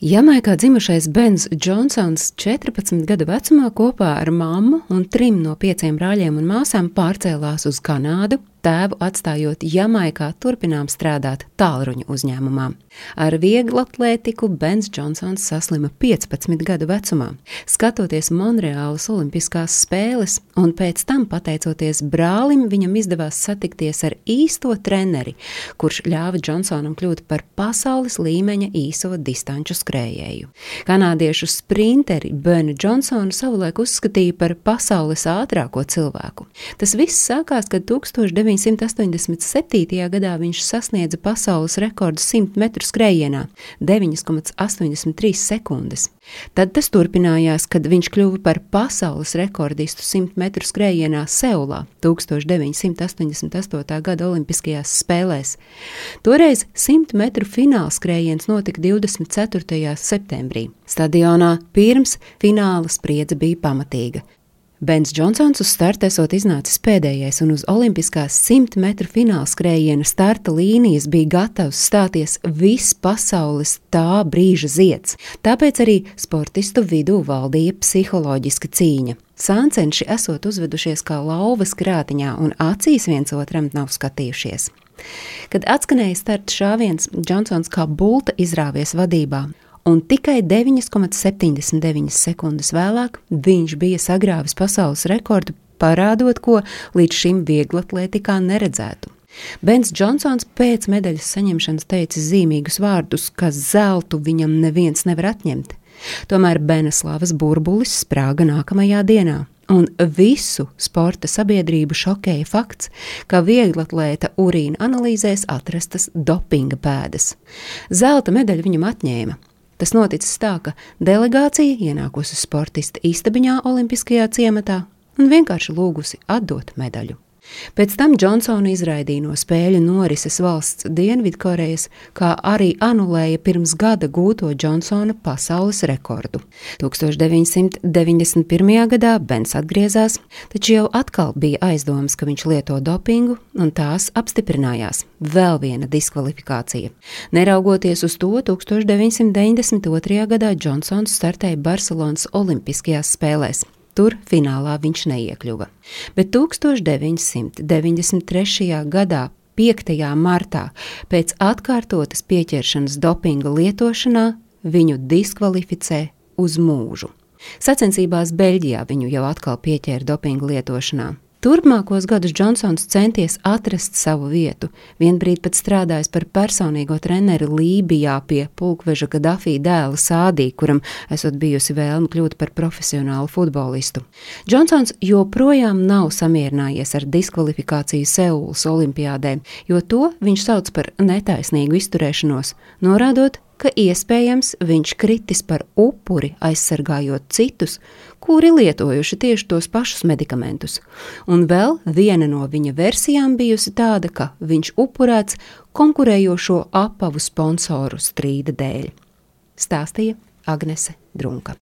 Jamaikā dzimušais Bens Džonsons 14 gadu vecumā kopā ar mammu un trim no pieciem brāļiem un māsām pārcēlās uz Kanādu, tēvu atstājot Jamaikā, turpinām strādāt tālruņa uzņēmumā. Ar vieglatlētiku Bens Džonsons saslima 15 gadu vecumā. Skatoties Monreālas Olimpiskās spēles, un pēc tam, pateicoties brālim, viņam izdevās satikties ar īsto treneri, kurš ļāva Džonsonam kļūt par pasaules līmeņa īso distanču skrējēju. Kanādiešu sprinteri Bernu Džonsonu savulaik uzskatīja par pasaules ātrāko cilvēku. Tas viss sākās, kad 1900 1987. gadā viņš sasniedza pasaules rekordu 100 metru skrējienā - 9,83 sekundes. Tad tas turpinājās, kad viņš kļuva par pasaules rekordistu 100 metru skrējienā Seulā 1988. gada Olimpiskajās spēlēs. Toreiz 100 metru fināla skrējiens notika 24. septembrī. Stadionā pirms fināla spriedze bija pamatīga. Bens Džonsons uz starta esot iznācis pēdējais, un uz Olimpiskās 100 metru fināla skrējiena starta līnijas bija gatavs stāties viss pasaules tā brīža zieds. Tāpēc arī sportistu vidū valdīja psiholoģiska cīņa. Sāncenši esot uzvedušies kā lauvas krātiņā, un acīs viens otram nav skatījušies. Kad atskanēja starta šāviens, Džonsons kā bulta izrāvies vadībā, un tikai 9,79 sekundes vēlāk viņš bija sagrāvis pasaules rekordu, parādot, ko līdz šim vieglatlētikā neredzētu. Bens Džonsons pēc medaļas saņemšanas teica zīmīgus vārdus, ka zeltu viņam neviens nevar atņemt. Tomēr Beneslavas burbulis sprāga nākamajā dienā. Un visu sporta sabiedrību šokēja fakts, ka vieglatlēta urīna analīzēs atrastas dopinga pēdas. Zelta medaļu viņam atņēma, Tas noticis tā, ka delegācija ienākusi sportista istabiņā Olimpiskajā ciematā un vienkārši lūgusi atdot medaļu. Pēc tam Džonsonu izraidīja no spēļu norises valsts Dienvidkorejas, kā arī anulēja pirms gada gūto Džonsona pasaules rekordu. 1991. gadā Bens atgriezās, taču jau atkal bija aizdomas, ka viņš lieto dopingu, un tās apstiprinājās. Vēl viena diskvalifikācija. Neraugoties uz to, 1992. gadā Džonsons startēja Barcelonas Olimpiskajās spēlēs. Tur finālā viņš neiekļuva. Bet 1993. gadā 5. martā pēc atkārtotas pieķeršanas dopinga lietošanā viņu diskvalificē uz mūžu. Sacensībās Beļģijā viņu jau atkal pieķēra dopinga lietošanā. Turpmākos gadus Džonsons centies atrast savu vietu, vienbrīd pat strādājis par personīgo treneri Lībijā pie pulkveža Gadafī dēla Sādī, kuram esot bijusi vēlme kļūt par profesionālu futbolistu. Džonsons joprojām nav samierinājies ar diskvalifikāciju Seulas olimpiādē, jo to viņš sauc par netaisnīgu izturēšanos, norādot, ka iespējams viņš kritis par upuri, aizsargājot citus, kuri lietojuši tieši tos pašus medikamentus. Un vēl viena no viņa versijām bijusi tāda, ka viņš upurēts konkurējošo apavu sponsoru strīda dēļ. Stāstīja Agnese Drunka.